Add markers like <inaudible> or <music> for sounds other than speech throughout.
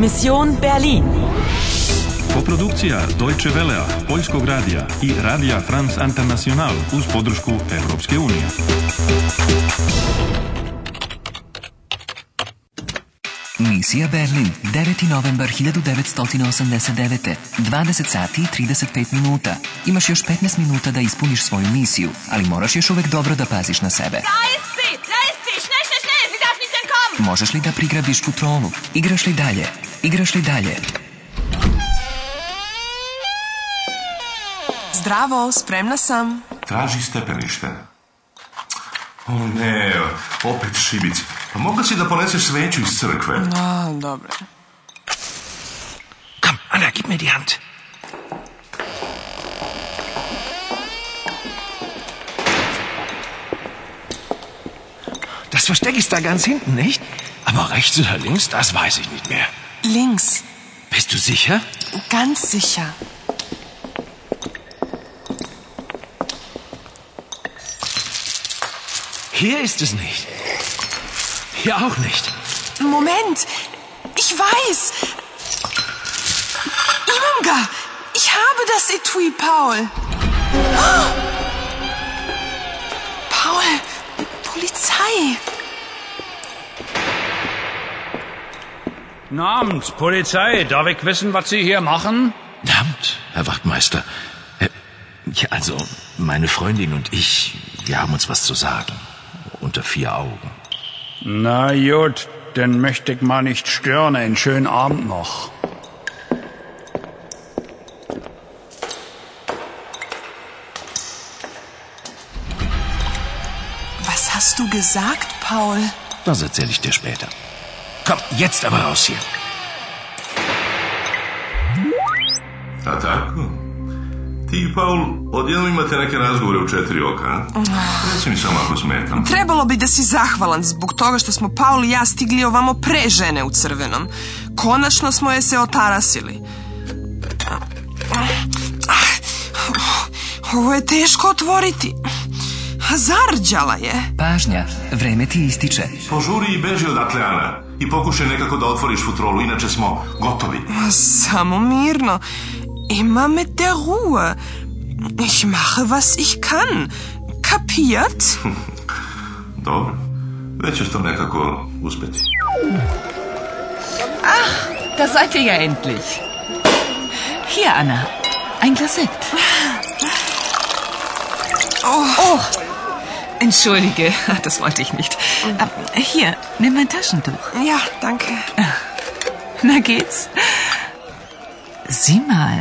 Mission Berlin. Koprodukcija Deutsche Welle, Poljskog radija i Radija France International uz podršku Europske unije. Misija Berlin, 9. novembar 1989. 20 sati i 35 minuta. Imaš još 15 minuta da ispuniš svoju misiju, ali moraš još uvek dobro da paziš na sebe. Guys! Možeš li da prigrabiš tronu? Igraš li dalje? Igraš li dalje? Zdravo, spremna sam. Traži stepenište. O ne, opet šibic. Pa mogla si da poneseš sveću iz crkve? Da, dobro. Komm, Ana, gib mir die Hand. Das Versteck ist da ganz hinten, nicht? Aber rechts oder links, das weiß ich nicht mehr. Links. Bist du sicher? Ganz sicher. Hier ist es nicht. Hier auch nicht. Moment. Ich weiß. Imga, ich habe das Etui, Paul. Oh! Paul, Polizei. Namens Polizei. Darf ich wissen, was Sie hier machen? Namens, Herr Wachtmeister. Äh, ja, also, meine Freundin und ich, wir haben uns was zu sagen. Unter vier Augen. Na gut, dann möchte ich mal nicht stören. Einen schönen Abend noch. Was hast du gesagt, Paul? Das erzähle ich dir später. Komm, jetzt aber raus hier. A tako? Ti i Paul, odjedno imate neke razgovore u četiri oka, a? Mm. Reci mi samo ako smetam. Trebalo bi da si zahvalan zbog toga što smo Paul i ja stigli ovamo pre žene u crvenom. Konačno smo je se otarasili. Ovo je teško otvoriti. A zarđala je. Pažnja, vreme ti ističe. Požuri i beži odatle, Ana. I pokušaj nekako da otvoriš futrolu, inače smo gotovi. E, samo mirno. Ima me te Ruhe. Ich mache, was ich kann. Kapiert? <laughs> Dobro. Već ćeš to nekako uspjeti. Ah, da seid ihr ja endlich. Hier, Anna. Ein Glas Oh. oh. Entschuldige, <laughs> das wollte ich nicht. Mhm. Ähm, hier, nimm mein Taschentuch. Ja, danke. <laughs> Na geht's? Sieh mal.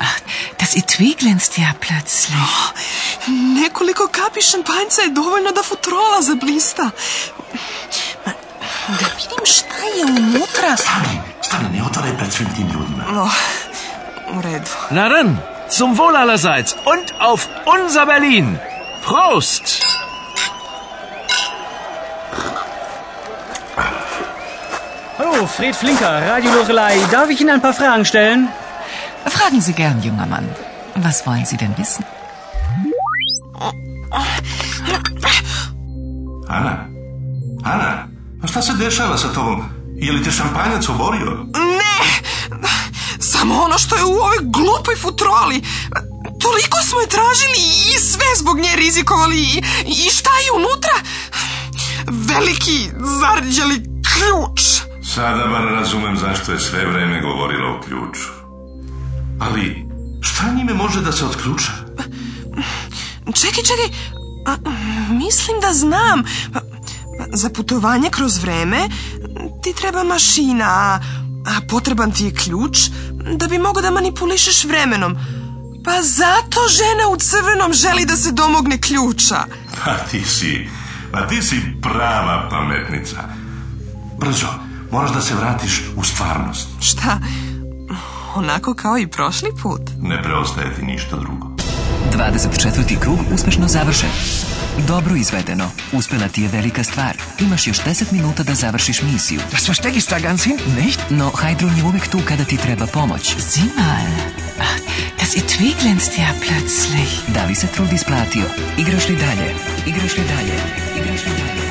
Ach, das Etui glänzt ja plötzlich. Oh, nekoliko kapi šampanjca je dovoljno da futrola zablista. Ma, da vidim šta je unutra. Stani, stani, ne otvaraj pred svim tim ljudima. No, u redu. Na ran, zum Wohl allerseits und auf unser Berlin. Prost! Fred Flinker, Radio Lorelei. Darf ich Ihnen ein paar Fragen stellen? Fragen Sie gern, junger Mann. Was wollen Sie denn wissen? Ana, Ana, šta se dešalo sa tobom? Je li te šampanjac oborio? Ne, samo ono što je u ovoj glupoj futroli. Toliko smo je tražili i sve zbog nje rizikovali. I, šta je unutra? Veliki zarđeli ključ. Sada bar razumem zašto je sve vreme govorila o ključu. Ali, šta njime može da se otključa? Pa, čekaj, čekaj, mislim da znam. Pa, pa, za putovanje kroz vreme ti treba mašina, a, potreban ti je ključ da bi mogao da manipulišeš vremenom. Pa zato žena u crvenom želi da se domogne ključa. Pa ti si, pa ti si prava pametnica. Brzo, moraš da se vratiš u stvarnost. Šta? Onako kao i prošli put? Ne preostaje ti ništa drugo. 24. krug uspešno završen. Dobro izvedeno. Uspela ti je velika stvar. Imaš još 10 minuta da završiš misiju. Das verstehe ich da ganz nicht? No, Heidrun je uvijek tu kada ti treba pomoć. Sieh mal, das Etui ja plötzlich. Da li se trud isplatio? Igraš li dalje? Igraš li dalje? Igraš li dalje?